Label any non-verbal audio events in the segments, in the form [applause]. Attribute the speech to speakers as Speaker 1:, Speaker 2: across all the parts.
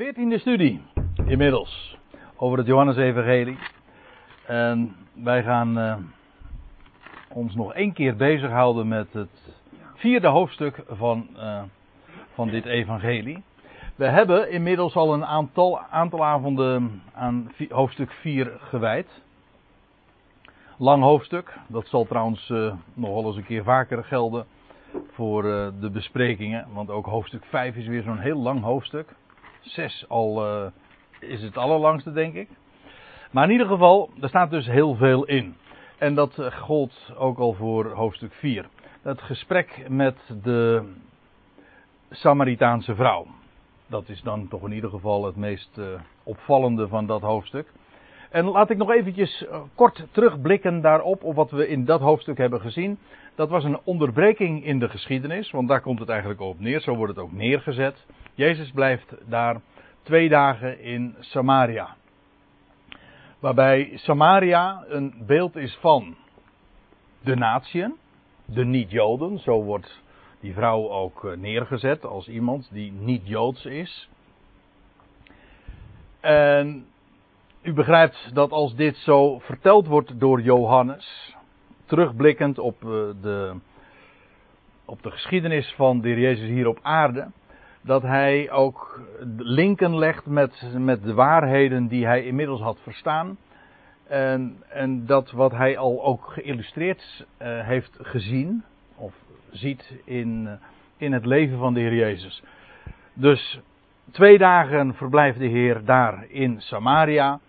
Speaker 1: Veertiende studie inmiddels over het Johannesevangelie. En wij gaan uh, ons nog één keer bezighouden met het vierde hoofdstuk van, uh, van dit evangelie. We hebben inmiddels al een aantal, aantal avonden aan hoofdstuk 4 gewijd. Lang hoofdstuk, dat zal trouwens uh, nog wel eens een keer vaker gelden voor de besprekingen. Want ook hoofdstuk 5 is weer zo'n heel lang hoofdstuk. 6 al uh, is het allerlangste, denk ik. Maar in ieder geval, er staat dus heel veel in. En dat uh, gold ook al voor hoofdstuk 4. Het gesprek met de Samaritaanse vrouw. Dat is dan toch in ieder geval het meest uh, opvallende van dat hoofdstuk. En laat ik nog eventjes kort terugblikken daarop, op wat we in dat hoofdstuk hebben gezien. Dat was een onderbreking in de geschiedenis, want daar komt het eigenlijk op neer. Zo wordt het ook neergezet. Jezus blijft daar twee dagen in Samaria. Waarbij Samaria een beeld is van de natieën, de niet-Joden. Zo wordt die vrouw ook eh, neergezet als iemand die niet-Joods is. En u begrijpt dat als dit zo verteld wordt door Johannes, terugblikkend op eh, de, op de geschiedenis van de Heer Jezus hier op aarde, dat hij ook linken legt met, met de waarheden die hij inmiddels had verstaan. En, en dat wat hij al ook geïllustreerd uh, heeft gezien, of ziet in, in het leven van de Heer Jezus. Dus twee dagen verblijft de Heer daar in Samaria.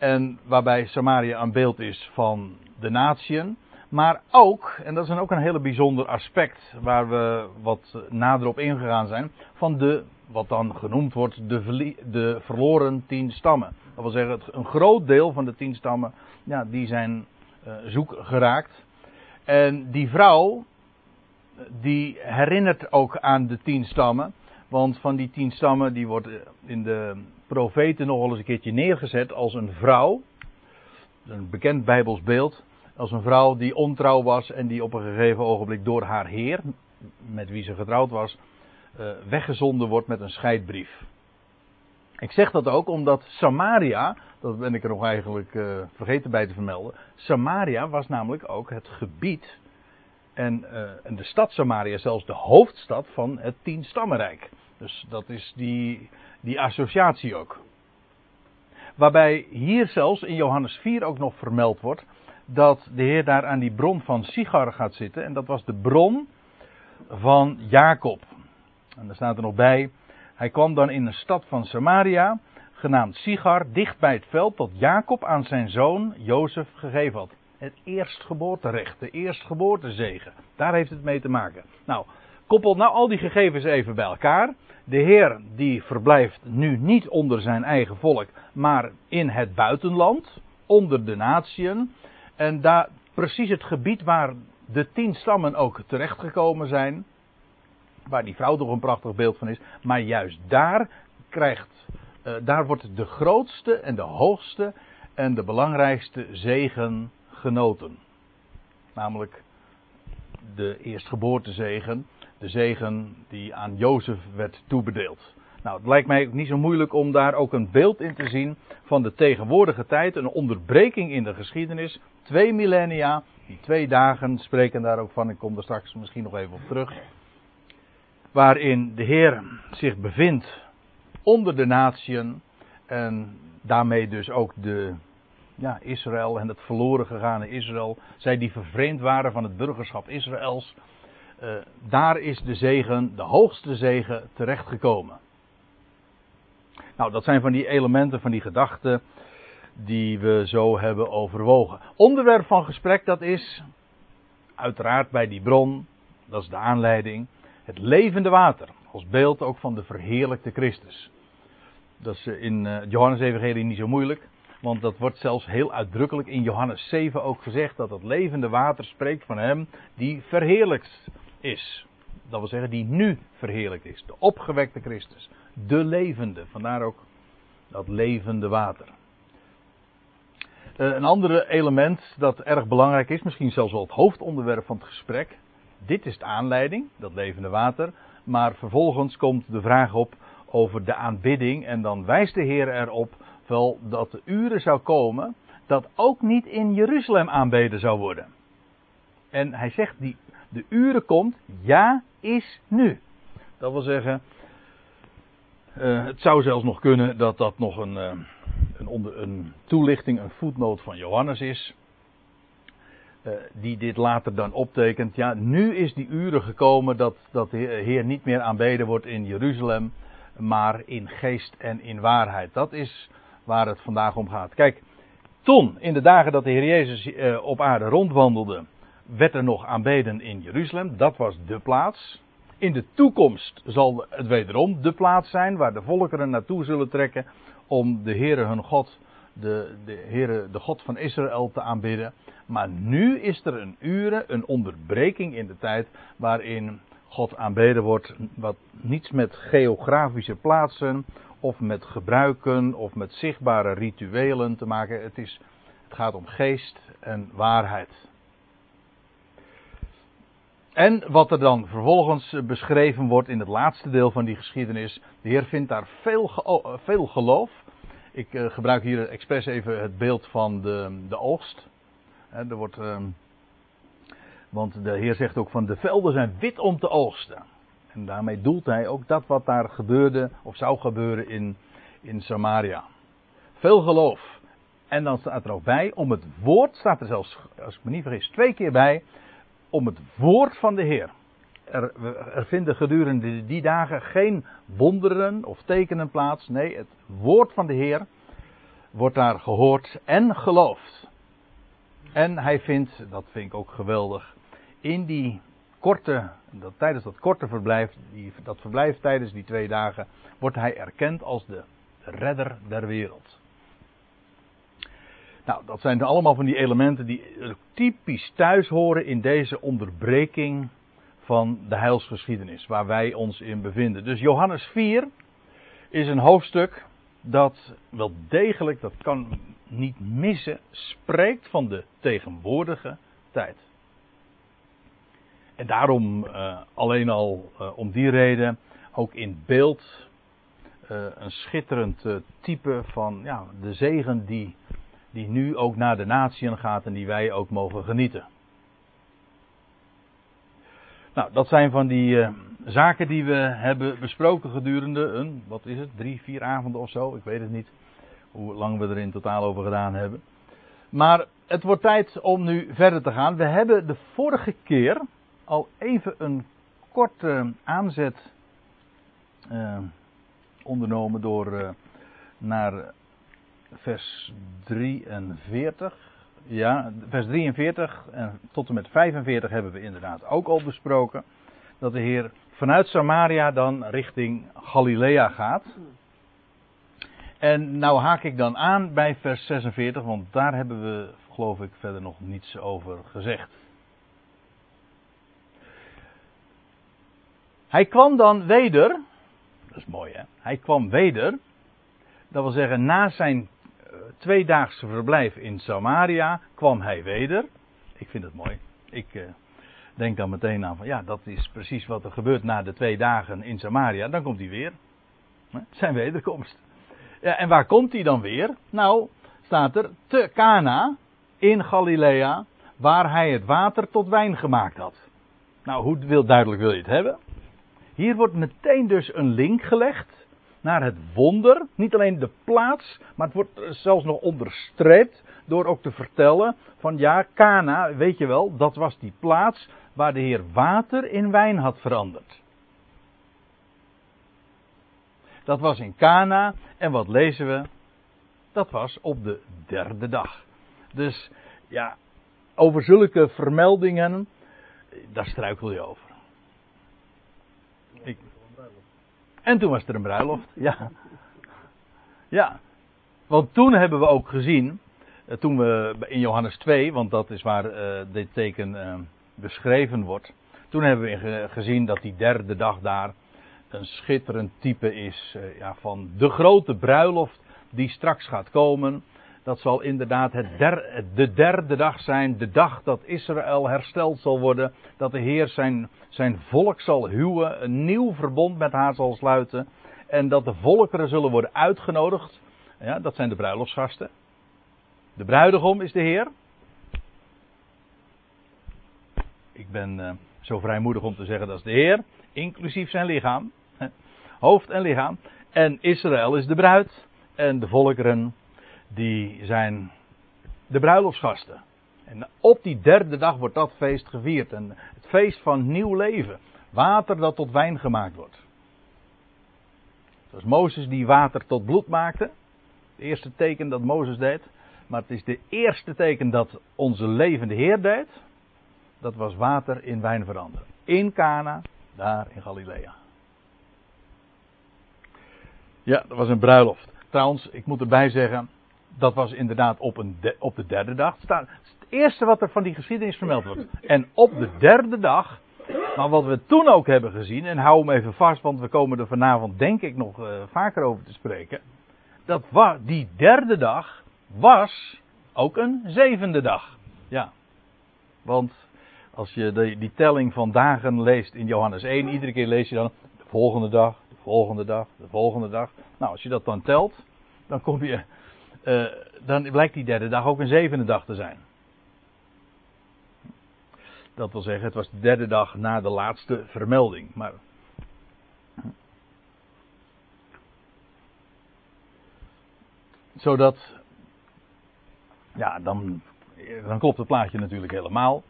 Speaker 1: En waarbij Samaria een beeld is van de natieën. Maar ook, en dat is dan ook een hele bijzonder aspect waar we wat nader op ingegaan zijn, van de, wat dan genoemd wordt, de, de verloren tien stammen. Dat wil zeggen, een groot deel van de tien stammen, ja, die zijn uh, zoek geraakt. En die vrouw, die herinnert ook aan de tien stammen. Want van die tien stammen, die wordt in de profeten nog eens een keertje neergezet als een vrouw. Een bekend Bijbels beeld als een vrouw die ontrouw was en die op een gegeven ogenblik door haar heer, met wie ze getrouwd was, uh, weggezonden wordt met een scheidbrief. Ik zeg dat ook omdat Samaria, dat ben ik er nog eigenlijk uh, vergeten bij te vermelden, Samaria was namelijk ook het gebied en, uh, en de stad Samaria, zelfs de hoofdstad van het Tienstammenrijk. Dus dat is die, die associatie ook. Waarbij hier zelfs in Johannes 4 ook nog vermeld wordt dat de Heer daar aan die bron van Sigar gaat zitten. En dat was de bron van Jacob. En daar staat er nog bij. Hij kwam dan in een stad van Samaria, genaamd Sigar, dicht bij het veld dat Jacob aan zijn zoon Jozef gegeven had. Het eerstgeboorterecht, de eerstgeboortezegen. Daar heeft het mee te maken. Nou, koppel nou al die gegevens even bij elkaar. De Heer die verblijft nu niet onder zijn eigen volk, maar in het buitenland, onder de natieën. En daar precies het gebied waar de tien stammen ook terechtgekomen zijn. Waar die vrouw toch een prachtig beeld van is. Maar juist daar krijgt, uh, daar wordt de grootste en de hoogste en de belangrijkste zegen genoten. Namelijk de eerstgeboortezegen. De zegen die aan Jozef werd toebedeeld. Nou, het lijkt mij ook niet zo moeilijk om daar ook een beeld in te zien van de tegenwoordige tijd. Een onderbreking in de geschiedenis. Twee millennia, die twee dagen spreken daar ook van. Ik kom er straks misschien nog even op terug. Waarin de Heer zich bevindt onder de natieën. En daarmee dus ook de, ja, Israël en het verloren gegane Israël. Zij die vervreemd waren van het burgerschap Israëls. Uh, daar is de zegen, de hoogste zegen, terechtgekomen. Nou, dat zijn van die elementen, van die gedachten die we zo hebben overwogen. Onderwerp van gesprek dat is, uiteraard bij die bron, dat is de aanleiding, het levende water. Als beeld ook van de verheerlijkte Christus. Dat is in uh, Johannes Evangelie niet zo moeilijk. Want dat wordt zelfs heel uitdrukkelijk in Johannes 7 ook gezegd dat het levende water spreekt van hem die verheerlijkt is. Dat wil zeggen die nu verheerlijkt is. De opgewekte Christus de levende. Vandaar ook dat levende water. Uh, een ander element dat erg belangrijk is, misschien zelfs wel het hoofdonderwerp van het gesprek. Dit is de aanleiding, dat levende water. Maar vervolgens komt de vraag op over de aanbidding. En dan wijst de Heer erop wel dat de uren zou komen dat ook niet in Jeruzalem aanbeden zou worden. En hij zegt, die, de uren komt, ja, is nu. Dat wil zeggen, uh, het zou zelfs nog kunnen dat dat nog een, uh, een, een toelichting, een voetnoot van Johannes is. Uh, die dit later dan optekent. Ja, nu is die uren gekomen dat, dat de Heer niet meer aanbeden wordt in Jeruzalem, maar in geest en in waarheid. Dat is waar het vandaag om gaat. Kijk, toen, in de dagen dat de Heer Jezus op aarde rondwandelde, werd er nog aanbeden in Jeruzalem. Dat was de plaats. In de toekomst zal het wederom de plaats zijn waar de volkeren naartoe zullen trekken om de Heere hun God, de, de Heere, de God van Israël te aanbidden. Maar nu is er een uren, een onderbreking in de tijd waarin God aanbeden wordt, wat niets met geografische plaatsen of met gebruiken of met zichtbare rituelen te maken. Het, is, het gaat om geest en waarheid. En wat er dan vervolgens beschreven wordt in het laatste deel van die geschiedenis. De Heer vindt daar veel, eh, veel geloof. Ik uh, gebruik hier expres even het beeld van de, de oogst. er wordt, uh, want de Heer zegt ook van de velden zijn wit om te oogsten. En daarmee doelt hij ook dat wat daar gebeurde of zou gebeuren in, in Samaria. Veel geloof. En dan staat er ook bij, om het woord, staat er zelfs, als ik me niet vergis, twee keer bij, om het woord van de Heer. Er, er, vinden gedurende die dagen geen wonderen of tekenen plaats. Nee, het woord van de Heer wordt daar gehoord en geloofd. En hij vindt, dat vind ik ook geweldig, in die korte, dat, tijdens dat korte verblijf, die, dat verblijf tijdens die twee dagen, wordt hij erkend als de redder der wereld. Nou, dat zijn allemaal van die elementen die typisch thuis horen in deze onderbreking van de heilsgeschiedenis waar wij ons in bevinden. Dus Johannes 4 is een hoofdstuk dat wel degelijk, dat kan niet missen, spreekt van de tegenwoordige tijd. En daarom uh, alleen al uh, om die reden ook in beeld uh, een schitterend type van ja, de zegen die die nu ook naar de natieën gaat en die wij ook mogen genieten. Nou, dat zijn van die uh, zaken die we hebben besproken gedurende een, wat is het, drie, vier avonden of zo, ik weet het niet hoe lang we er in totaal over gedaan hebben. Maar het wordt tijd om nu verder te gaan. We hebben de vorige keer al even een korte aanzet uh, ondernomen door naar vers 43. Ja, vers 43 en tot en met 45 hebben we inderdaad ook al besproken. Dat de Heer vanuit Samaria dan richting Galilea gaat. En nou haak ik dan aan bij vers 46, want daar hebben we, geloof ik, verder nog niets over gezegd. Hij kwam dan weder, dat is mooi hè, hij kwam weder, dat wil zeggen na zijn tweedaagse verblijf in Samaria kwam hij weder. Ik vind het mooi. Ik uh, denk dan meteen aan van ja, dat is precies wat er gebeurt na de twee dagen in Samaria. Dan komt hij weer. Zijn wederkomst. Ja, en waar komt hij dan weer? Nou, staat er te Cana in Galilea, waar hij het water tot wijn gemaakt had. Nou, hoe duidelijk wil je het hebben? Hier wordt meteen dus een link gelegd naar het wonder. Niet alleen de plaats, maar het wordt zelfs nog onderstreept door ook te vertellen van ja, Cana, weet je wel, dat was die plaats waar de Heer water in wijn had veranderd. Dat was in Cana en wat lezen we? Dat was op de derde dag. Dus ja, over zulke vermeldingen, daar struikel je over. Ik, en toen was er een bruiloft. Ja. Ja. Want toen hebben we ook gezien. Eh, toen we in Johannes 2, want dat is waar uh, dit teken uh, beschreven wordt. Toen hebben we gezien dat die derde dag daar een schitterend type is ja, van de grote bruiloft die straks gaat komen. Dat zal inderdaad het de derde dag zijn, de dag dat Israël hersteld zal worden. Dat de Heer zijn, zijn volk zal huwen, een nieuw verbond met haar zal sluiten. En dat de volkeren zullen worden uitgenodigd. Ja, dat zijn de bruiloftsgasten. De bruidegom is de Heer. Ik ben uh, zo vrijmoedig om te zeggen dat is de Heer, inclusief zijn lichaam. Hoofd en lichaam. En Israël is de bruid. En de volkeren, die zijn de bruiloftsgasten. En op die derde dag wordt dat feest gevierd. En het feest van nieuw leven. Water dat tot wijn gemaakt wordt. Zoals Mozes die water tot bloed maakte. Het eerste teken dat Mozes deed. Maar het is de eerste teken dat onze levende Heer deed. Dat was water in wijn veranderen. In Cana, daar in Galilea. Ja, dat was een bruiloft. Trouwens, ik moet erbij zeggen, dat was inderdaad op, een op de derde dag. Het eerste wat er van die geschiedenis vermeld wordt. En op de derde dag, maar wat we toen ook hebben gezien, en hou hem even vast, want we komen er vanavond denk ik nog uh, vaker over te spreken. Dat was, die derde dag was ook een zevende dag. Ja. Want als je de, die telling van dagen leest in Johannes 1, iedere keer lees je dan de volgende dag, de volgende dag, de volgende dag. Nou, als je dat dan telt, dan kom je, uh, dan blijkt die derde dag ook een zevende dag te zijn. Dat wil zeggen, het was de derde dag na de laatste vermelding. Maar. Zodat. Ja, dan, dan klopt het plaatje natuurlijk helemaal.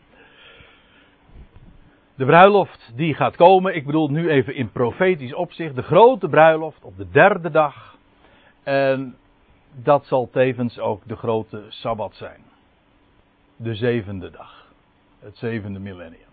Speaker 1: De bruiloft die gaat komen, ik bedoel nu even in profetisch opzicht, de grote bruiloft op de derde dag. En dat zal tevens ook de grote sabbat zijn. De zevende dag. Het zevende millennium.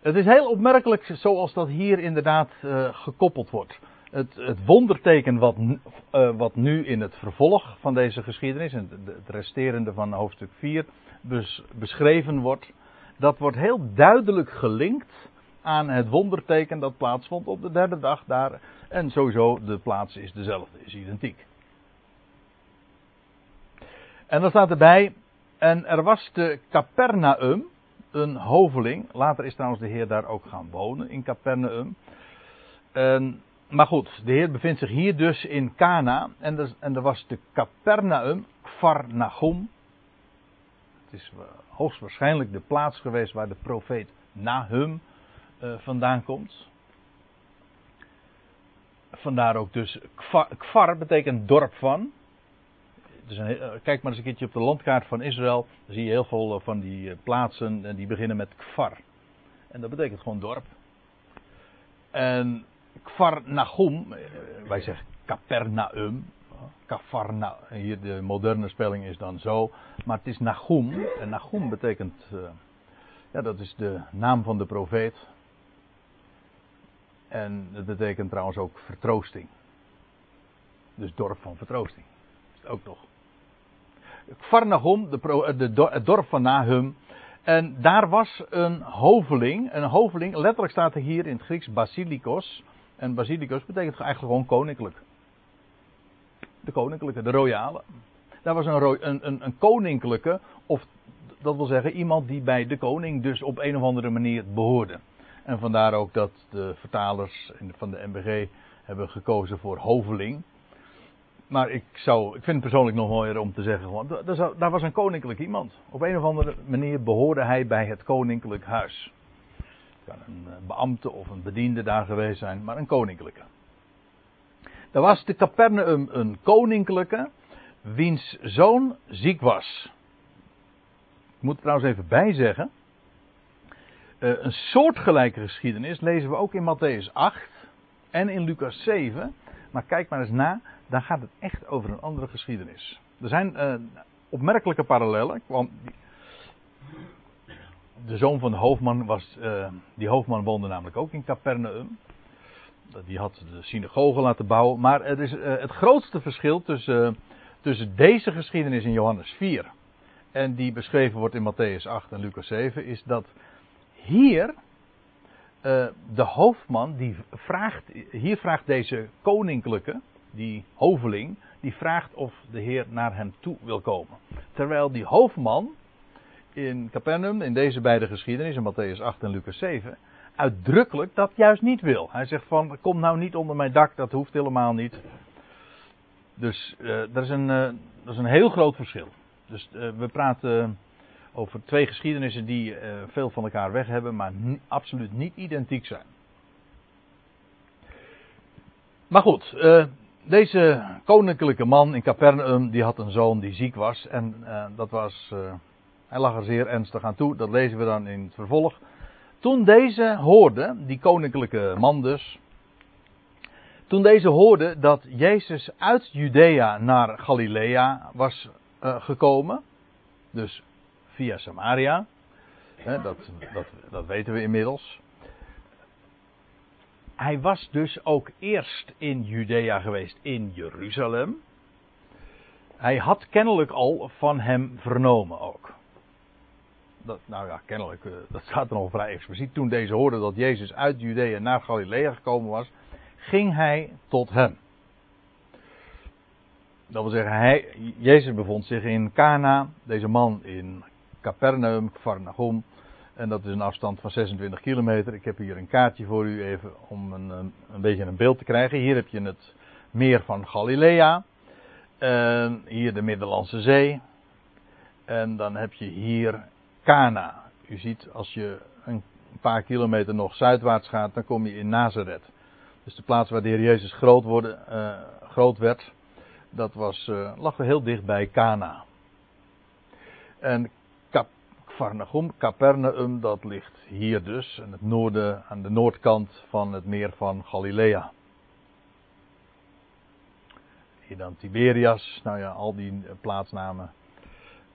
Speaker 1: Het is heel opmerkelijk zoals dat hier inderdaad uh, gekoppeld wordt. Het, het wonderteken wat, uh, wat, nu in het vervolg van deze geschiedenis, en het resterende van hoofdstuk 4, bes, beschreven wordt, dat wordt heel duidelijk gelinkt aan het wonderteken dat plaatsvond op de derde dag daar. En sowieso, de plaats is dezelfde, is identiek. En dan staat erbij, en er was te Capernaum een hoveling. Later is trouwens de Heer daar ook gaan wonen, in Capernaum. En, maar goed, de Heer bevindt zich hier dus in Cana. En er, en er was te Capernaum, Kvarnachum. Het is hoogstwaarschijnlijk de plaats geweest waar de profeet Nahum uh, vandaan komt. Vandaar ook dus Kvar, betekent dorp van. Eh, kijk maar eens een keertje op de landkaart van Israël. Dan zie je heel veel eh, van die plaatsen en die beginnen met Kvar. En dat betekent gewoon dorp. En Kvar Nahum, wij zeggen Capernaum, Kafarna, hier de moderne spelling is dan zo. Maar het is Nahum. En Nahum betekent. Ja, dat is de naam van de profeet. En het betekent trouwens ook vertroosting. Dus dorp van vertroosting. Is het ook nog. Kvarnahum, de, eh, de, het dorp van Nahum. En daar was een hoveling. Een hoveling, letterlijk staat er hier in het Grieks basilikos. En basilikos betekent eigenlijk gewoon koninklijk. De koninklijke, de royale. Daar was een, een, een, een koninklijke, of dat wil zeggen iemand die bij de koning dus op een of andere manier behoorde. En vandaar ook dat de vertalers van de MBG hebben gekozen voor hoveling. Maar ik, zou, ik vind het persoonlijk nog mooier om te zeggen, daar was een koninklijk iemand. Op een of andere manier behoorde hij bij het koninklijk huis. Het kan een beambte of een bediende daar geweest zijn, maar een koninklijke. Er was de Capernaum een koninklijke, wiens zoon ziek was. Ik moet er trouwens even bijzeggen. Uh, een soortgelijke geschiedenis lezen we ook in Matthäus 8 en in Lucas 7. Maar kijk maar eens na, dan gaat het echt over een andere geschiedenis. Er zijn uh, opmerkelijke parallellen. Want de zoon van de hoofdman was. Uh, die hoofdman woonde namelijk ook in Capernaum die had de synagoge laten bouwen. Maar het, is, het grootste verschil tussen, tussen deze geschiedenis in Johannes 4 en die beschreven wordt in Matthäus 8 en Lucas 7 is dat hier uh, de hoofdman die vraagt, hier vraagt deze koninklijke, die hoveling, die vraagt of de Heer naar hem toe wil komen. Terwijl die hoofdman in Capernaum, in deze beide geschiedenissen, Matthäus 8 en Lucas 7, uitdrukkelijk dat juist niet wil. Hij zegt van, kom nou niet onder mijn dak, dat hoeft helemaal niet. Dus uh, dat, is een, dat is een heel groot verschil. Dus we praten over twee geschiedenissen die veel van elkaar weg hebben, maar absoluut niet identiek zijn. Maar goed, deze koninklijke man in Capernaum, die had een zoon die ziek was. En dat was, hij lag er zeer ernstig aan toe. Dat lezen we dan in het vervolg. Toen deze hoorde, die koninklijke man dus, toen deze hoorde dat Jezus uit Judea naar Galilea was gekomen, dus via Samaria, dat, dat, dat weten we inmiddels. Hij was dus ook eerst in Judea geweest, in Jeruzalem. Hij had kennelijk al van hem vernomen ook dat, nou ja, kennelijk, uh, dat staat er nog vrij expliciet. Toen deze hoorde dat Jezus uit Judea naar Galilea gekomen was, ging hij tot hem. Dat wil zeggen, hij, Jezus bevond zich in Cana, deze man in Capernaum, Varnagum. En dat is een afstand van 26 kilometer. Ik heb hier een kaartje voor u even om een, een beetje een beeld te krijgen. Hier heb je het meer van Galilea. En hier de Middellandse Zee. En dan heb je hier Kana. U ziet, als je een paar kilometer nog zuidwaarts gaat, dan kom je in Nazareth. Dus de plaats waar de Heer Jezus groot, worden, uh, groot werd, dat was, uh, lag heel dicht bij Kana. En Capernaum, Capernaum, dat ligt hier dus, aan, het noorden, aan de noordkant van het meer van Galilea. Hier dan Tiberias, nou ja, al die plaatsnamen.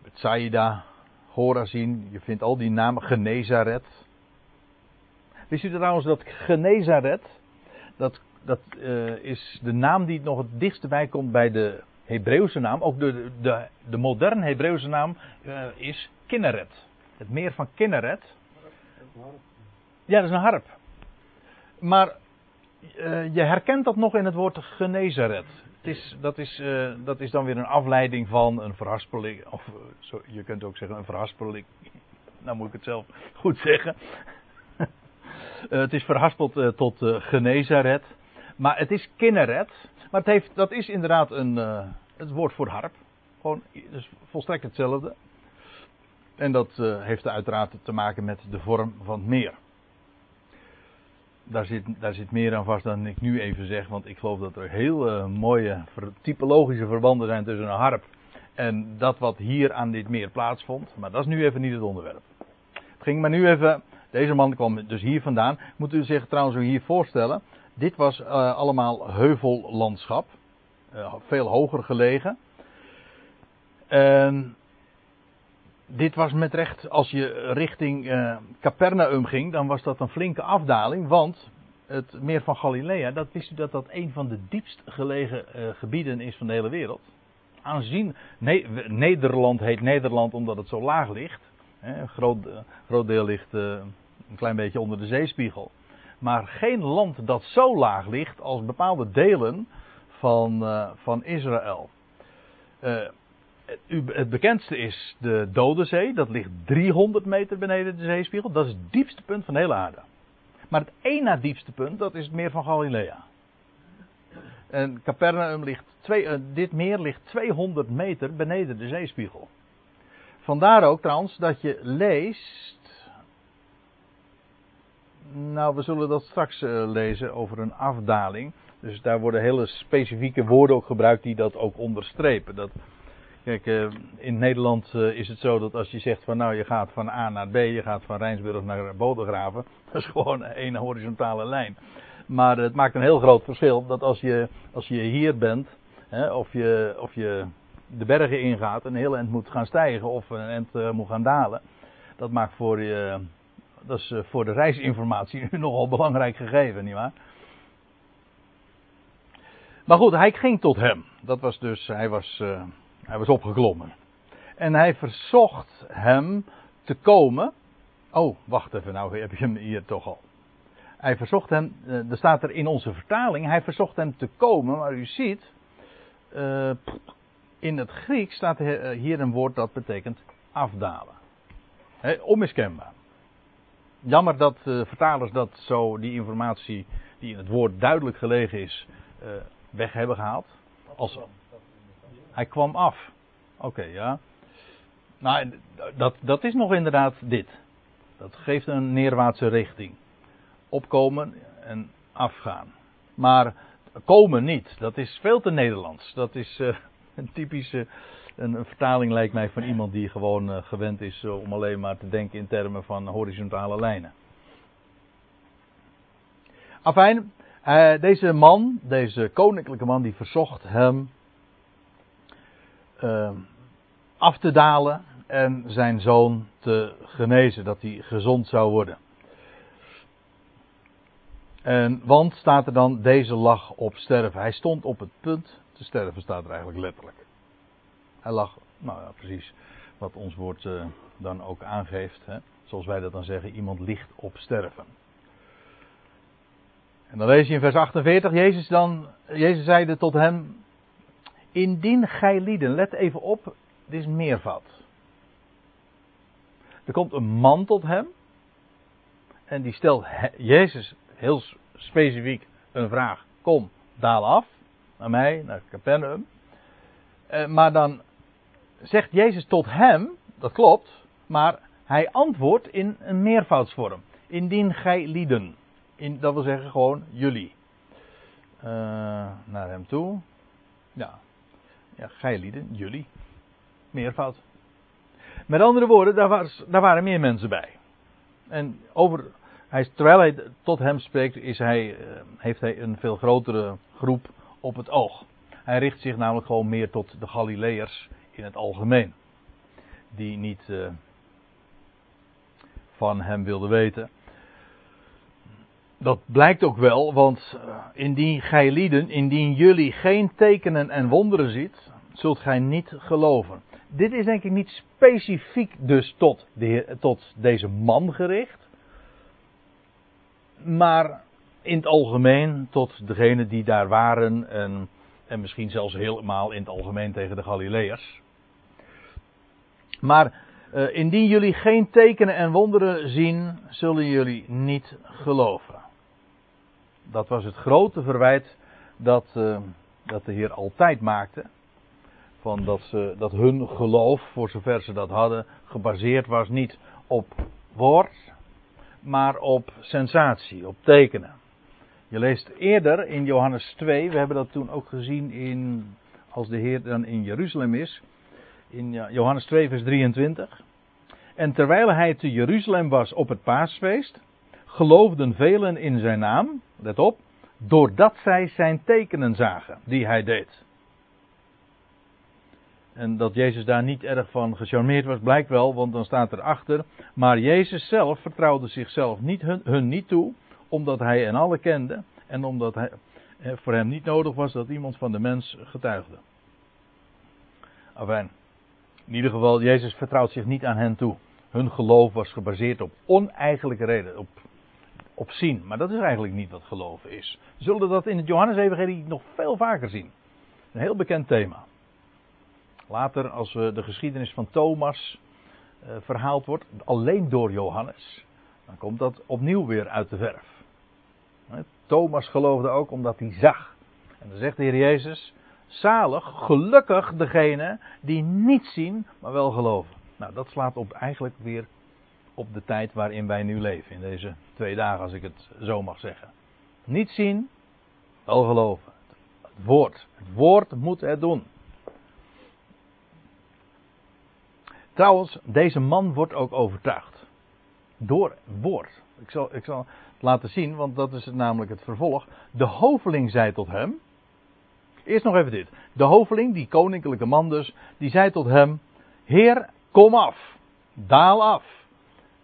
Speaker 1: Bethsaida, Horazin, je vindt al die namen, Genezaret. Wist u trouwens dat Genezaret, dat, dat uh, is de naam die nog het dichtst bij komt bij de Hebreeuwse naam. Ook de, de, de moderne Hebreeuwse naam uh, is Kinneret. Het meer van Kinneret. Ja, dat is een harp. Maar uh, je herkent dat nog in het woord Genezaret is, dat, is, uh, dat is dan weer een afleiding van een verhaspeling. Of uh, zo, je kunt ook zeggen een verhaspeling. Nou moet ik het zelf goed zeggen. het is verhaspeld tot Genezaret. Maar het is Kinneret. Maar het heeft, dat is inderdaad een, het woord voor harp. Gewoon dus volstrekt hetzelfde. En dat heeft uiteraard te maken met de vorm van het meer daar zit, daar zit meer aan vast dan ik nu even zeg. Want ik geloof dat er heel uh, mooie typologische verbanden zijn tussen een harp en dat wat hier aan dit meer plaatsvond. Maar dat is nu even niet het onderwerp. Het ging maar nu even. Deze man kwam dus hier vandaan. Moet u zich trouwens hier voorstellen. Dit was uh, allemaal heuvellandschap. Veel hoger gelegen. En dit was met recht, als je richting uh, Capernaum ging, dan was dat een flinke afdaling. Want het meer van Galilea, dat wist u dat dat een van de diepst gelegen uh, gebieden is van de hele wereld. Aanzien, Nederland heet Nederland omdat het zo laag ligt. Hè, een groot, uh, groot deel ligt een klein beetje onder de zeespiegel. Maar geen land dat zo laag ligt als bepaalde delen van, van Israël het bekendste is de Dode Zee. Dat ligt 300 meter beneden de zeespiegel. Dat is het diepste punt van de hele aarde. Maar het één na diepste punt, dat is het meer van Galilea. En Capernaum ligt, twee, uh, dit meer ligt 200 meter beneden de zeespiegel. Vandaar ook trouwens dat je leest. Nou, we zullen dat straks uh, lezen over een afdaling. Dus daar worden hele specifieke woorden ook gebruikt die dat ook onderstrepen. Dat Kijk, uh, in Nederland uh, is het zo dat als je zegt van nou je gaat van A naar B, je gaat van Rijnsburg naar Bodegraven, [laughs] dat is gewoon een horizontale lijn. Maar het maakt een heel groot verschil dat als je, als je hier bent, hè, of, je, of je de bergen ingaat, een heel eind moet gaan stijgen of een eind uh, moet gaan dalen. Dat maakt voor je, dat is voor de reisinformatie [laughs] nogal belangrijk gegeven, nietwaar? Maar goed, hij ging tot hem. Dat was dus, hij was hij was opgeklommen. En hij verzocht hem te komen. Oh, wacht even, nou heb je hem hier toch al. Hij verzocht hem, eh, er staat er in onze vertaling, hij verzocht hem te komen, maar u ziet, uh, in het Grieks staat hier een woord dat betekent afdalen. Onmiskenbaar. jammer dat uh, vertalers dat zo, die informatie die in het woord duidelijk gelegen is, weg hebben gehaald. Als, hij kwam af. Oké, ja. Nou, dat, dat is nog inderdaad dit. Dat geeft een neerwaartse richting. Opkomen en afgaan. Maar komen niet, dat is veel te Nederlands. Dat is uh, een typische een, vertaling lijkt mij van iemand die gewoon uh, gewend is uh, om alleen maar te denken in termen van horizontale lijnen. Afijn, deze man, deze koninklijke man, die verzocht hem af te dalen en zijn zoon te genezen, dat hij gezond zou worden. En, want staat er dan, deze lag op sterven. Hij stond op het punt te sterven, staat er eigenlijk letterlijk. Hij lag, nou ja, precies wat ons woord uh, dan ook aangeeft. Hè? Zoals wij dat dan zeggen, iemand ligt op sterven. En dan lees je in vers 48, Jezus, dan, Jezus zeide tot hem, indien gij lieden, let even op, dit is meervat. Er komt een man tot hem. En die stelt Jezus heel specifiek een vraag. Kom, daal af. Naar mij, naar Capernaum. Eh, maar dan zegt Jezus tot hem, dat klopt. Maar hij antwoordt in een meervoudsvorm. Indien gij lieden. In, dat wil zeggen gewoon jullie. Uh, naar hem toe. Ja. Ja, gij lieden, jullie. Meervoud. Met andere woorden, daar, daar waren meer mensen bij. En over, hij, terwijl hij tot hem spreekt, is hij, eh, heeft hij een veel grotere groep op het oog. Hij richt zich namelijk gewoon meer tot de Galileërs in het algemeen. Die niet uh, van hem wilden weten. Dat blijkt ook wel, want uh, indien gij lieden, indien jullie geen tekenen en wonderen ziet, zult gij niet geloven dit is denk ik niet specifiek dus tot, de, tot deze man gericht. Maar in het algemeen tot degenen die daar waren. En, en misschien zelfs helemaal in het algemeen tegen de Galileërs. Maar uh, indien jullie geen tekenen en wonderen zien, zullen jullie niet geloven. Dat was het grote verwijt dat, uh, dat de Heer altijd maakte van dat, ze, dat hun geloof, voor zover ze dat hadden, gebaseerd was niet op woord, maar op sensatie, op tekenen. Je leest eerder in Johannes 2, we hebben dat toen ook gezien in, als de Heer dan in Jeruzalem is, in Johannes 2, vers 23. En terwijl hij te Jeruzalem was op het paasfeest, geloofden velen in zijn naam, let op, doordat zij zijn tekenen zagen die hij deed. En dat Jezus daar niet erg van gecharmeerd was, blijkt wel, want dan staat erachter. Maar Jezus zelf vertrouwde zichzelf niet, hun, niet toe, omdat hij hen alle kende. En omdat hij, eh, voor hem niet nodig was dat iemand van de mens getuigde. Afijn. In ieder geval, Jezus vertrouwt zich niet aan hen toe. Hun geloof was gebaseerd op oneigenlijke reden, op, op zien. Maar dat is eigenlijk niet wat geloven is. We zullen dat in het Johannes-evangelie nog veel vaker zien. Een heel bekend thema. Later, als de geschiedenis van Thomas uh, verhaald wordt, alleen door Johannes, dan komt dat opnieuw weer uit de verf. Thomas geloofde ook omdat hij zag. En dan zegt de Heer Jezus: zalig, gelukkig degene die niet zien, maar wel geloven. Nou, dat slaat op eigenlijk weer op de tijd waarin wij nu leven, in deze twee dagen, als ik het zo mag zeggen. Niet zien, wel geloven. Het woord, het woord moet het doen. Trouwens, deze man wordt ook overtuigd. Door woord. Ik zal, ik zal het laten zien, want dat is namelijk het vervolg. De hoveling zei tot hem. Eerst nog even dit. De hoveling, die koninklijke man dus, die zei tot hem: Heer, kom af. Daal af.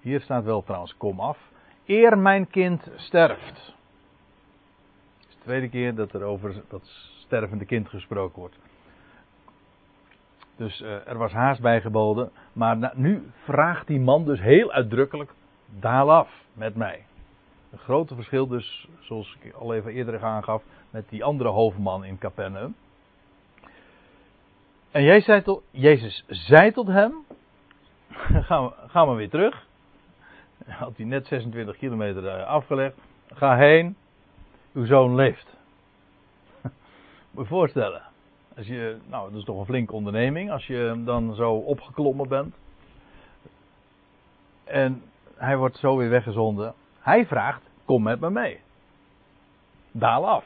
Speaker 1: Hier staat wel trouwens: kom af. Eer mijn kind sterft. Het is de tweede keer dat er over dat stervende kind gesproken wordt. Dus uh, er was haast bijgeboden. Maar nu vraagt die man dus heel uitdrukkelijk: daal af met mij. Een grote verschil dus, zoals ik al even eerder aangaf, met die andere hoofdman in Capernaum. En jij zei tot, Jezus zei tot hem: [laughs] gaan we weer terug. [laughs] had hij net 26 kilometer eh, afgelegd. Ga heen, uw zoon leeft. [laughs] Moet je voorstellen. Als je, nou, dat is toch een flinke onderneming als je dan zo opgeklommen bent. En hij wordt zo weer weggezonden. Hij vraagt, kom met me mee. Daal af.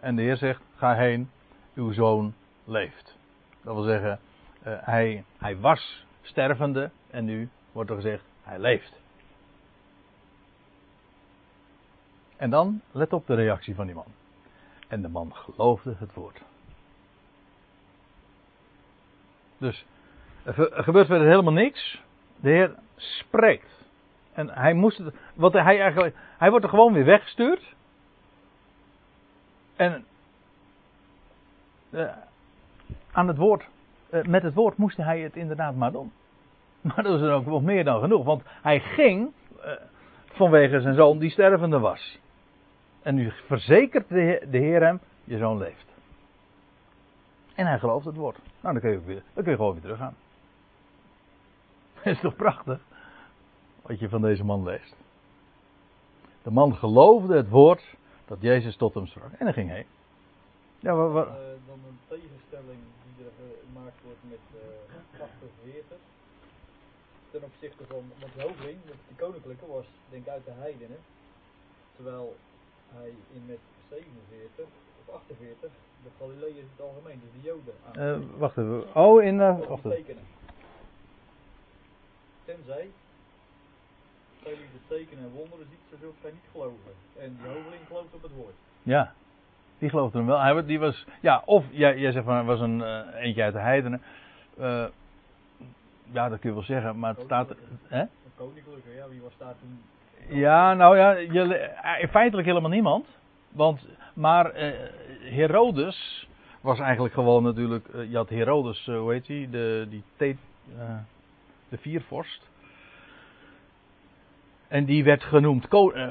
Speaker 1: En de Heer zegt, ga heen, uw zoon leeft. Dat wil zeggen, uh, hij, hij was stervende en nu wordt er gezegd, hij leeft. En dan, let op de reactie van die man. En de man geloofde het woord. Dus er gebeurt verder helemaal niks. De Heer spreekt. En hij moest het, wat hij eigenlijk, hij wordt er gewoon weer weggestuurd. En uh, aan het woord, uh, met het woord moest hij het inderdaad maar doen. [laughs] Maar dat is dan ook wel meer dan genoeg, want hij ging uh, vanwege zijn zoon die stervende was. En nu verzekert de Heer, de hem, je zoon leeft. En hij gelooft het woord. Nou, dan kun je, weer, dan gewoon weer teruggaan. Dat [laughs] is toch prachtig? Wat je van deze man leest. De man geloofde het woord dat Jezus tot hem sprak. En hij ging heen.
Speaker 2: Ja, wat... Uh, dan een tegenstelling die er gemaakt wordt met uh, 48. Ten opzichte van, want die hoveling, die koninklijke, was denk ik uit de heidenen. Terwijl hij in met 47 of 48 de Galileërs in het algemeen, dus de Joden.
Speaker 1: Uh, wacht even. Oh, in. Uh, wacht even.
Speaker 2: Tenzij zij die de tekenen en wonderen ziet, zo zult zij niet geloven. En die hoveling gelooft op het woord.
Speaker 1: Ja, die geloofde hem wel. Hij, die was, ja, of jij, jij zegt van hij was een uh, eentje uit de heidenen. Uh, ja, dat kun je wel zeggen, maar het staat. Hè?
Speaker 2: Een koninklijke, ja, wie was daar toen?
Speaker 1: Ja, nou ja, je, feitelijk helemaal niemand. Want, maar uh, Herodes was eigenlijk gewoon natuurlijk. Uh, je had Herodes, uh, hoe heet hij? De, die de viervorst. En die werd genoemd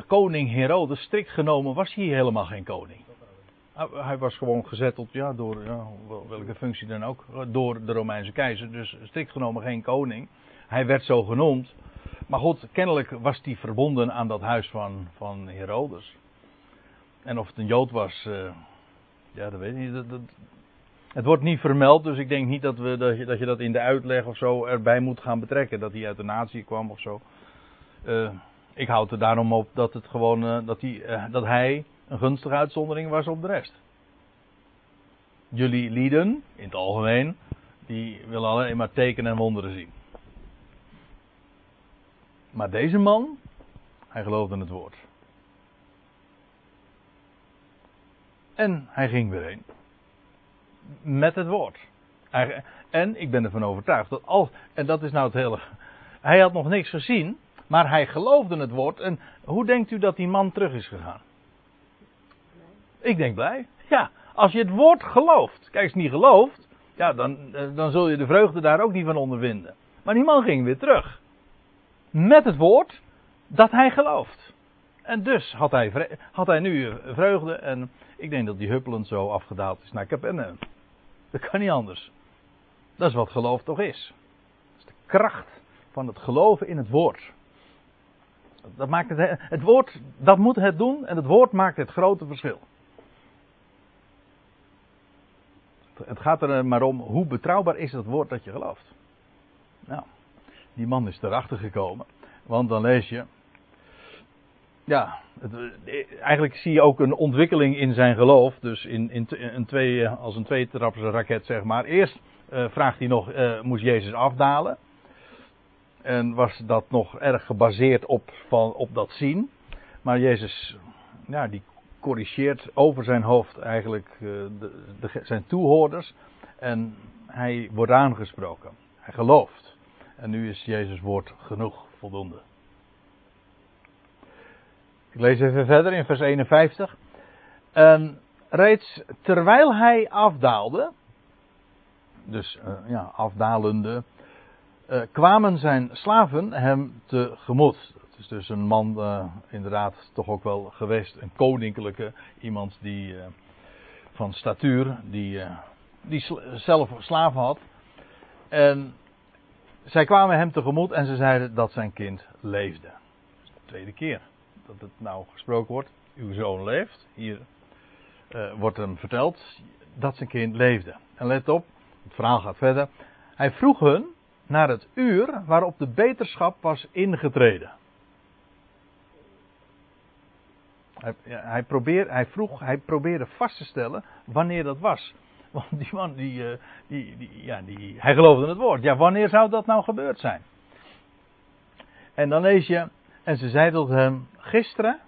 Speaker 1: koning Herodes. Strikt genomen was hij helemaal geen koning. Hij was gewoon gezetteld, ja, door ja, welke functie dan ook, door de Romeinse keizer. Dus strikt genomen geen koning. Hij werd zo genoemd. Maar goed, kennelijk was hij verbonden aan dat huis van, van Herodes. En of het een Jood was, uh, ja, dat weet ik niet. Dat, het wordt niet vermeld, dus ik denk niet dat, we, dat, je, dat je dat in de uitleg of zo erbij moet gaan betrekken. Dat hij uit de natie kwam of zo. Uh, ik houd er daarom op dat, het gewoon, uh, dat, hij, dat hij een gunstige uitzondering was op de rest. Jullie lieden, in het algemeen, die willen alleen maar tekenen en wonderen zien. Maar deze man, hij geloofde het woord. En hij ging weer heen. Met het woord. En ik ben ervan overtuigd dat als. En dat is nou het hele. Hij had nog niks gezien, maar hij geloofde het woord. En hoe denkt u dat die man terug is gegaan? Ik denk blij. Ja, als je het woord gelooft. Kijk, als je niet gelooft, ja, dan, eh, dan zul je de vreugde daar ook niet van ondervinden. Maar die man ging weer terug. Met het woord dat hij gelooft. En dus had hij, had hij nu vreugde. En ik denk dat die huppelend zo afgedaald is naar Capernaum. Dat kan niet anders. Dat is wat geloof toch is. Dat is de kracht van het geloven in het woord. Dat maakt het, het woord, dat moet het doen en het woord maakt het grote verschil. Het gaat er maar om hoe betrouwbaar is het woord dat je gelooft. Nou, die man is erachter gekomen. Want dan lees je. Ja, het, eigenlijk zie je ook een ontwikkeling in zijn geloof. Dus in, in, in twee, als een tweetraps raket, zeg maar. Eerst uh, vraagt hij nog: moest Jezus afdalen? En was dat nog erg gebaseerd op, van, op dat zien. Maar Jezus, ja, die corrigeert over zijn hoofd eigenlijk de, zijn toehoorders. En hij wordt aangesproken. Hij gelooft. En nu is Jezus woord genoeg, voldoende. Ik lees even verder in vers 51. En reeds terwijl hij afdaalde, dus uh, ja, afdalende, uh, kwamen zijn slaven hem tegemoet. Dat is dus een man, uh, inderdaad, toch ook wel geweest, een koninklijke, iemand die van statuur, die, die zelf slaven had. En zij kwamen hem tegemoet en ze zeiden dat zijn kind leefde. tweede keer dat het nou gesproken wordt. Uw zoon leeft. Hier uh, wordt hem verteld dat zijn kind leefde. En let op, het verhaal gaat verder. Hij vroeg hun naar het uur waarop de beterschap was ingetreden. Hij, hij, hij, vroeg, hij probeerde vast te stellen wanneer dat was. [laughs] Want die man, die, eh, die, die, ja, die, hij geloofde het woord. Ja, wanneer zou dat nou gebeurd zijn? En dan lees je, en ze zei tot hem, gisteren,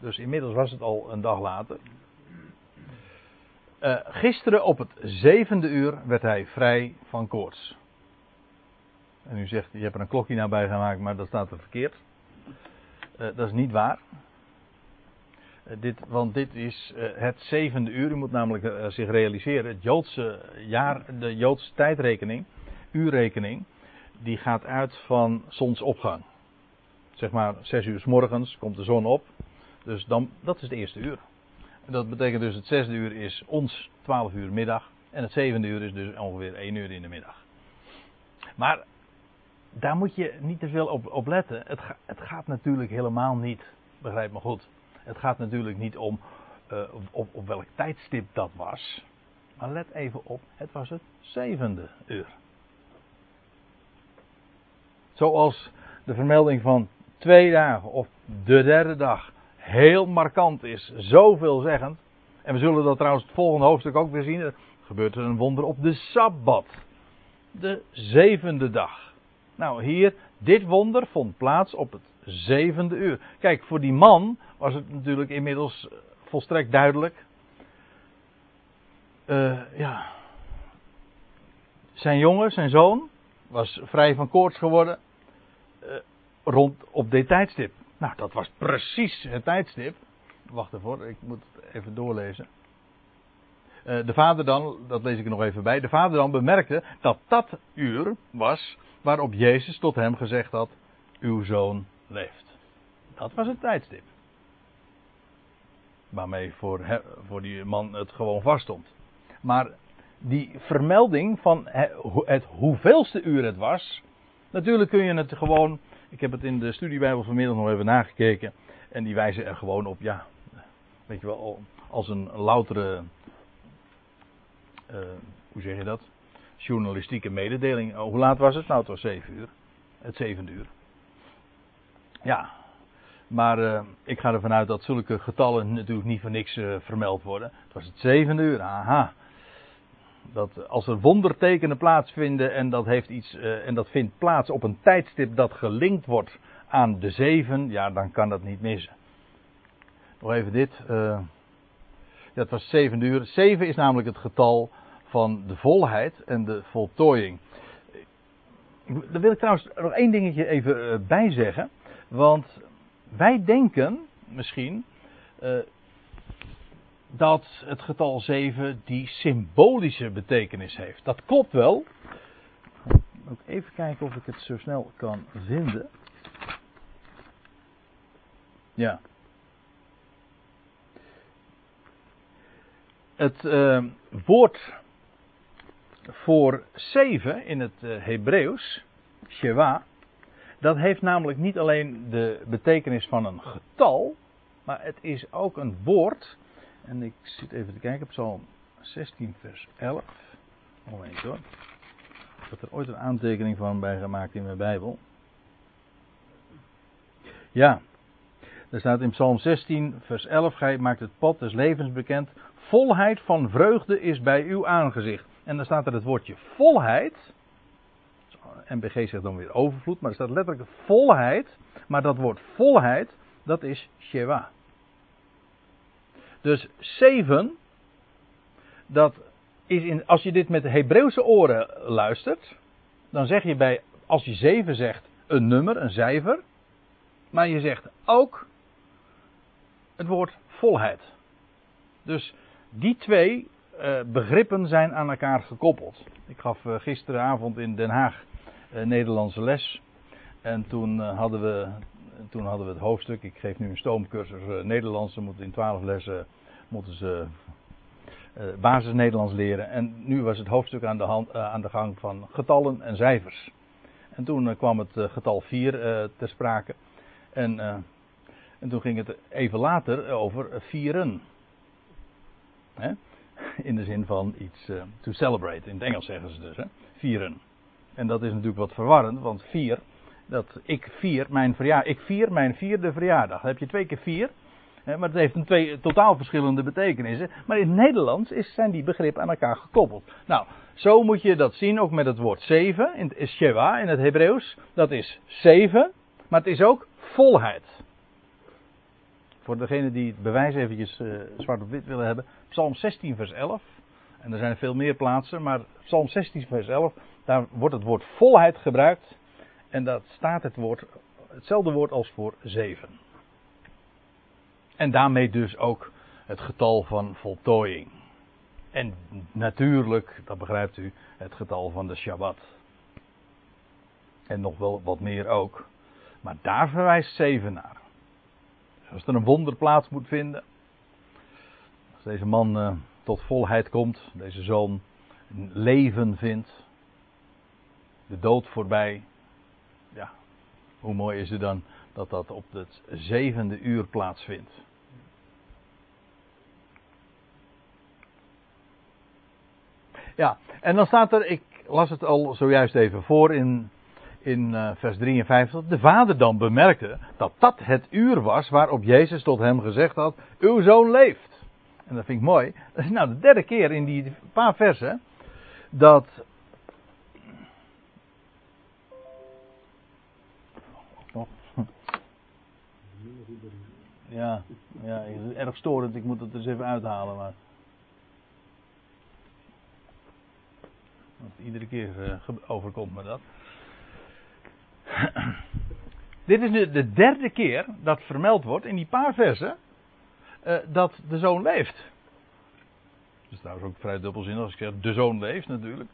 Speaker 1: dus inmiddels was het al een dag later. Uh, gisteren op het zevende uur werd hij vrij van koorts. En u zegt, je hebt er een klokje naar bij gemaakt, maar dat staat er verkeerd. Uh, dat is niet waar. Uh, dit, want dit is het zevende uur. U moet namelijk zich realiseren, het Joodse jaar, de Joodse tijdrekening, uurrekening, die gaat uit van zonsopgang. Zeg maar zes uur s morgens komt de zon op. Dus dan, dat is het eerste uur. Dat betekent dus het zesde uur is ons 12 uur middag. En het zevende uur is dus ongeveer 1 uur in de middag. Maar daar moet je niet te veel op, op letten. Het, het, gaat natuurlijk helemaal niet, begrijp me goed. Het gaat natuurlijk niet om op, op welk tijdstip dat was. Maar let even op, het was het zevende uur. Zoals de vermelding van twee dagen of de derde dag heel markant is, zoveelzeggend. En we zullen dat trouwens het volgende hoofdstuk ook weer zien. Er gebeurt er een wonder op de Sabbat. De zevende dag. Nou, hier, dit wonder vond plaats op het zevende uur. Kijk, voor die man was het natuurlijk inmiddels volstrekt duidelijk. Uh, ja. Zijn jongen, zijn zoon, was vrij van koorts geworden. Uh, rond op dit tijdstip. Nou, dat was precies het tijdstip. Wacht even, ik moet het even doorlezen. De vader dan, dat lees ik er nog even bij. De vader dan bemerkte dat dat uur was waarop Jezus tot hem gezegd had: Uw zoon leeft. Dat was het tijdstip. Waarmee voor, voor die man het gewoon vaststond. Maar die vermelding van het hoeveelste uur het was. Natuurlijk kun je het gewoon ik heb het in de studiebijbel vanmiddag nog even nagekeken. En die wijzen er gewoon op, ja, weet je wel, als een loutere, uh, hoe zeg je dat? Journalistieke mededeling. Oh, hoe laat was het? Nou, het was 7 uur. Het zevende uur. Ja, maar uh, ik ga ervan uit dat zulke getallen natuurlijk niet voor niks uh, vermeld worden. Het was het zevende uur, aha dat als er wondertekenen plaatsvinden en dat, heeft iets, en dat vindt plaats op een tijdstip dat gelinkt wordt aan de zeven, ja, dan kan dat niet missen. Nog even dit. Ja, het was zeven uur. Zeven is namelijk het getal van de volheid en de voltooiing. Daar wil ik trouwens nog één dingetje even bij zeggen. Want wij denken misschien dat het getal 7 die symbolische betekenis heeft. Dat klopt wel. Ook even kijken of ik het zo snel kan vinden. Ja. Het uh, woord voor 7 in het uh, Hebreeuws, Shewa, dat heeft namelijk niet alleen de betekenis van een getal, maar het is ook een woord en ik zit even te kijken op Psalm 16, vers 11. Moment hoor. Ik er ooit een aantekening van bij gemaakt in mijn Bijbel. Ja, er staat in Psalm 16, vers 11: Gij maakt het pad des levens bekend. Volheid van vreugde is bij uw aangezicht. En dan staat er het woordje volheid. MBG zegt dan weer overvloed, maar er staat letterlijk volheid. Maar dat woord volheid, dat is Shewa. Dus 7, dat is in, als je dit met Hebreeuwse oren luistert, dan zeg je bij, als je 7 zegt, een nummer, een cijfer, maar je zegt ook het woord volheid. Dus die twee uh, begrippen zijn aan elkaar gekoppeld. Ik gaf uh, gisteravond in Den Haag Nederlandse les. En toen hadden we toen hadden we het hoofdstuk. Ik geef nu een stoomcursus uh, Nederlands. Ze moeten in twaalf lessen moeten ze basis Nederlands leren. En nu was het hoofdstuk aan de, hand, aan de gang van getallen en cijfers. En toen kwam het getal 4 ter sprake. En En toen ging het even later over vieren. Hè? In de zin van iets to celebrate. In het Engels zeggen ze dus. Hè? Vieren. En dat is natuurlijk wat verwarrend, want vier, dat ik vier mijn verjaardag. Ik vier mijn vierde verjaardag. Dan heb je twee keer vier. Maar het heeft een twee totaal verschillende betekenissen. Maar in het Nederlands is, zijn die begrippen aan elkaar gekoppeld. Nou, zo moet je dat zien, ook met het woord zeven. In het Shewa in het Hebreeuws. Dat is zeven, maar het is ook volheid. Voor degene die het bewijs eventjes uh, zwart op wit willen hebben. Psalm 16 vers 11. En er zijn veel meer plaatsen, maar Psalm 16 vers 11. Daar wordt het woord volheid gebruikt. En dat staat het woord, hetzelfde woord als voor zeven. En daarmee dus ook het getal van voltooiing. En natuurlijk, dat begrijpt u, het getal van de Shabbat. En nog wel wat meer ook. Maar daar verwijst zeven naar. Als er een wonder plaats moet vinden. Als deze man uh, tot volheid komt, deze zoon leven vindt. De dood voorbij. Ja, hoe mooi is het dan dat dat op het zevende uur plaatsvindt. Ja, en dan staat er, ik las het al zojuist even voor in, in uh, vers 53. De vader dan bemerkte dat dat het uur was waarop Jezus tot hem gezegd had: Uw zoon leeft. En dat vind ik mooi. Dat is nou de derde keer in die paar versen dat. Ja, ja, erg storend. Ik moet het dus even uithalen. Maar. Want iedere keer uh, overkomt me dat. [clears throat] Dit is nu de derde keer dat vermeld wordt in die paar versen uh, dat de zoon leeft. Dat is trouwens ook vrij dubbelzinnig als ik zeg de zoon leeft natuurlijk.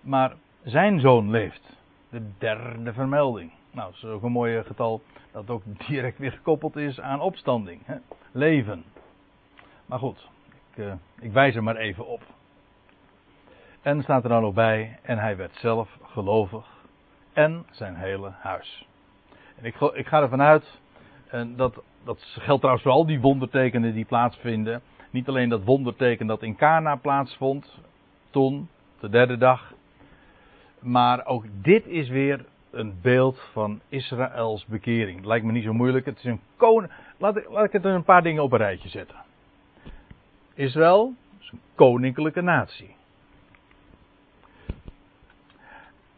Speaker 1: Maar zijn zoon leeft. De derde vermelding. Nou, dat is ook een mooi getal dat ook [laughs] direct weer gekoppeld is aan opstanding. Hè? Leven. Maar goed, ik, uh, ik wijs er maar even op. En staat er dan nog bij, en hij werd zelf gelovig en zijn hele huis. En ik, ik ga ervan uit, en dat, dat geldt trouwens voor al die wondertekenen die plaatsvinden. Niet alleen dat wonderteken dat in Cana plaatsvond, toen, de derde dag. Maar ook dit is weer een beeld van Israëls bekering. Lijkt me niet zo moeilijk. Het is een koning. Laat ik, laat ik het een paar dingen op een rijtje zetten. Israël is een koninklijke natie.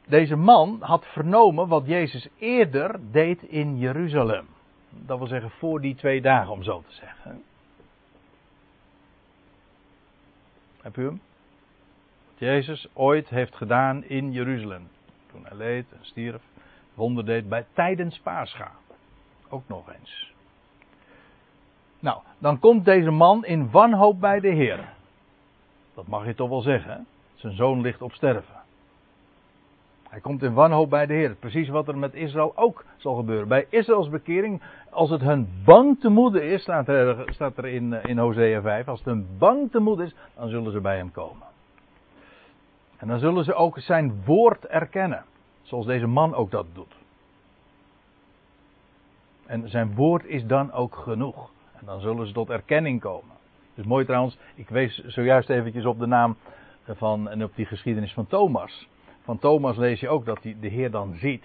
Speaker 1: Deze man had vernomen wat Jezus eerder deed in Jeruzalem. Dat wil zeggen voor die twee dagen, om zo te zeggen. Heb u hem? Wat Jezus ooit heeft gedaan in Jeruzalem. Toen hij leed en stierf, wonder deed bij tijdens Pascha. Ook nog eens. Nou, dan komt deze man in wanhoop bij de Heer. Dat mag je toch wel zeggen. Zijn zoon ligt op sterven. Hij komt in wanhoop bij de Heer. Precies wat er met Israël ook zal gebeuren. Bij Israëls bekering, als het hun bang te moede is, staat er, staat er in, in Hosea 5, als het hun bang te moede is, dan zullen ze bij hem komen. En dan zullen ze ook zijn woord erkennen. Zoals deze man ook dat doet. En zijn woord is dan ook genoeg. En dan zullen ze tot erkenning komen. Dus mooi trouwens, ik wees zojuist eventjes op de naam van en op die geschiedenis van Thomas van Thomas lees je ook dat hij de Heer dan ziet.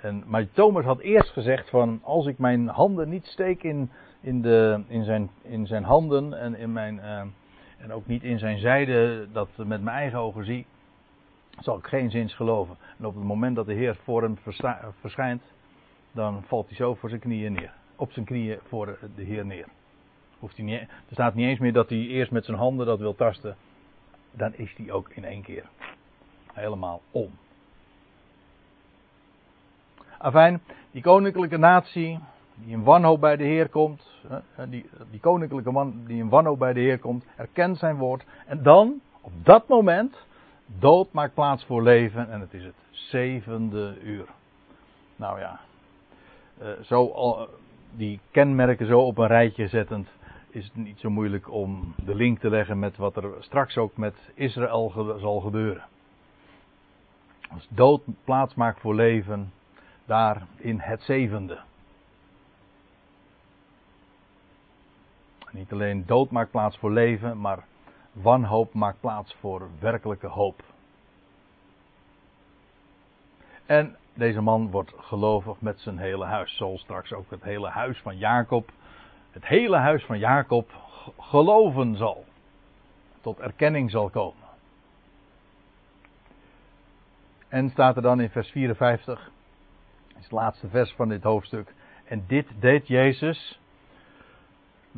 Speaker 1: En, maar Thomas had eerst gezegd van als ik mijn handen niet steek in, in, de, in, zijn, in zijn handen en, in mijn, uh, en ook niet in zijn zijde dat met mijn eigen ogen zie, zal ik geen zins geloven. En op het moment dat de Heer voor hem verschijnt, dan valt hij zo voor zijn knieën neer. Op zijn knieën voor de Heer neer. Hoeft hij niet, er staat niet eens meer dat hij eerst met zijn handen dat wil tasten. Dan is hij ook in één keer helemaal om. Afijn, die koninklijke natie die in wanhoop bij de Heer komt, die, die koninklijke man die in wanhoop bij de Heer komt, erkent zijn woord en dan, op dat moment, dood maakt plaats voor leven en het is het zevende uur. Nou ja, eh, zo, die kenmerken zo op een rijtje zettend, is het niet zo moeilijk om de link te leggen met wat er straks ook met Israël zal gebeuren. Als dood plaats maakt voor leven, daar in het zevende. Niet alleen dood maakt plaats voor leven, maar wanhoop maakt plaats voor werkelijke hoop. En deze man wordt gelovig met zijn hele huis. Zoals straks ook het hele huis van Jacob. Het hele huis van Jacob geloven zal. Tot erkenning zal komen. En staat er dan in vers 54. is het laatste vers van dit hoofdstuk. En dit deed Jezus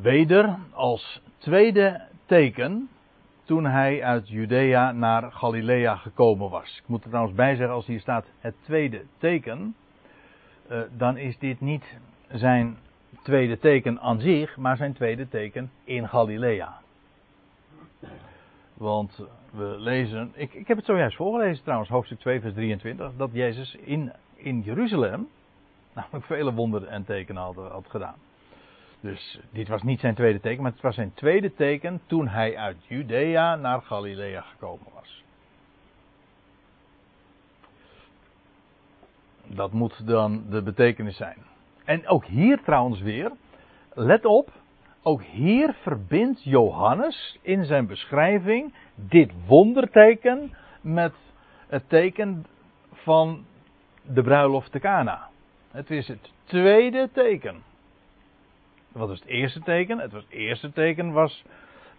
Speaker 1: weder als tweede teken toen hij uit Judea naar Galilea gekomen was. Ik moet er trouwens bij zeggen, als hier staat het tweede teken, uh, dan is dit niet zijn tweede teken aan zich, maar zijn tweede teken in Galilea. Want we lezen, ik, ik heb het zojuist voorgelezen trouwens, hoofdstuk 2, vers 23, dat Jezus in, in Jeruzalem namelijk vele wonderen en tekenen had gedaan. Dus dit was niet zijn tweede teken, maar het was zijn tweede teken toen hij uit Judea naar Galilea gekomen was. Dat moet dan de betekenis zijn. En ook hier trouwens weer, let op, ook hier verbindt Johannes in zijn beschrijving dit wonderteken met het teken van de bruiloft te Cana. Het is het tweede teken. Wat was het eerste teken? Het, was, eerste teken was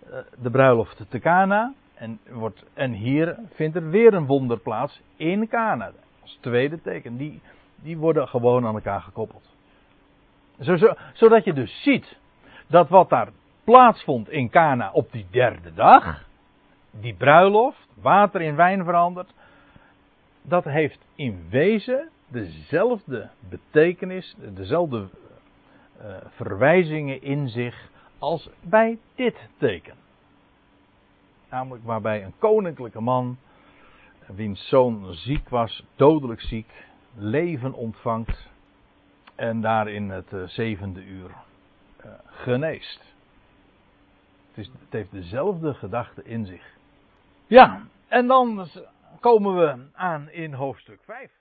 Speaker 1: uh, de bruiloft te Cana. En, wordt, en hier vindt er weer een wonder plaats in Cana. Als tweede teken. Die, die worden gewoon aan elkaar gekoppeld. Zo, zodat je dus ziet dat wat daar plaatsvond in Cana op die derde dag, die bruiloft, water in wijn veranderd, dat heeft in wezen dezelfde betekenis, dezelfde uh, verwijzingen in zich als bij dit teken. Namelijk waarbij een koninklijke man, wiens zoon ziek was, dodelijk ziek, leven ontvangt en daar in het uh, zevende uur uh, geneest. Het, is, het heeft dezelfde gedachte in zich. Ja, en dan komen we aan in hoofdstuk 5.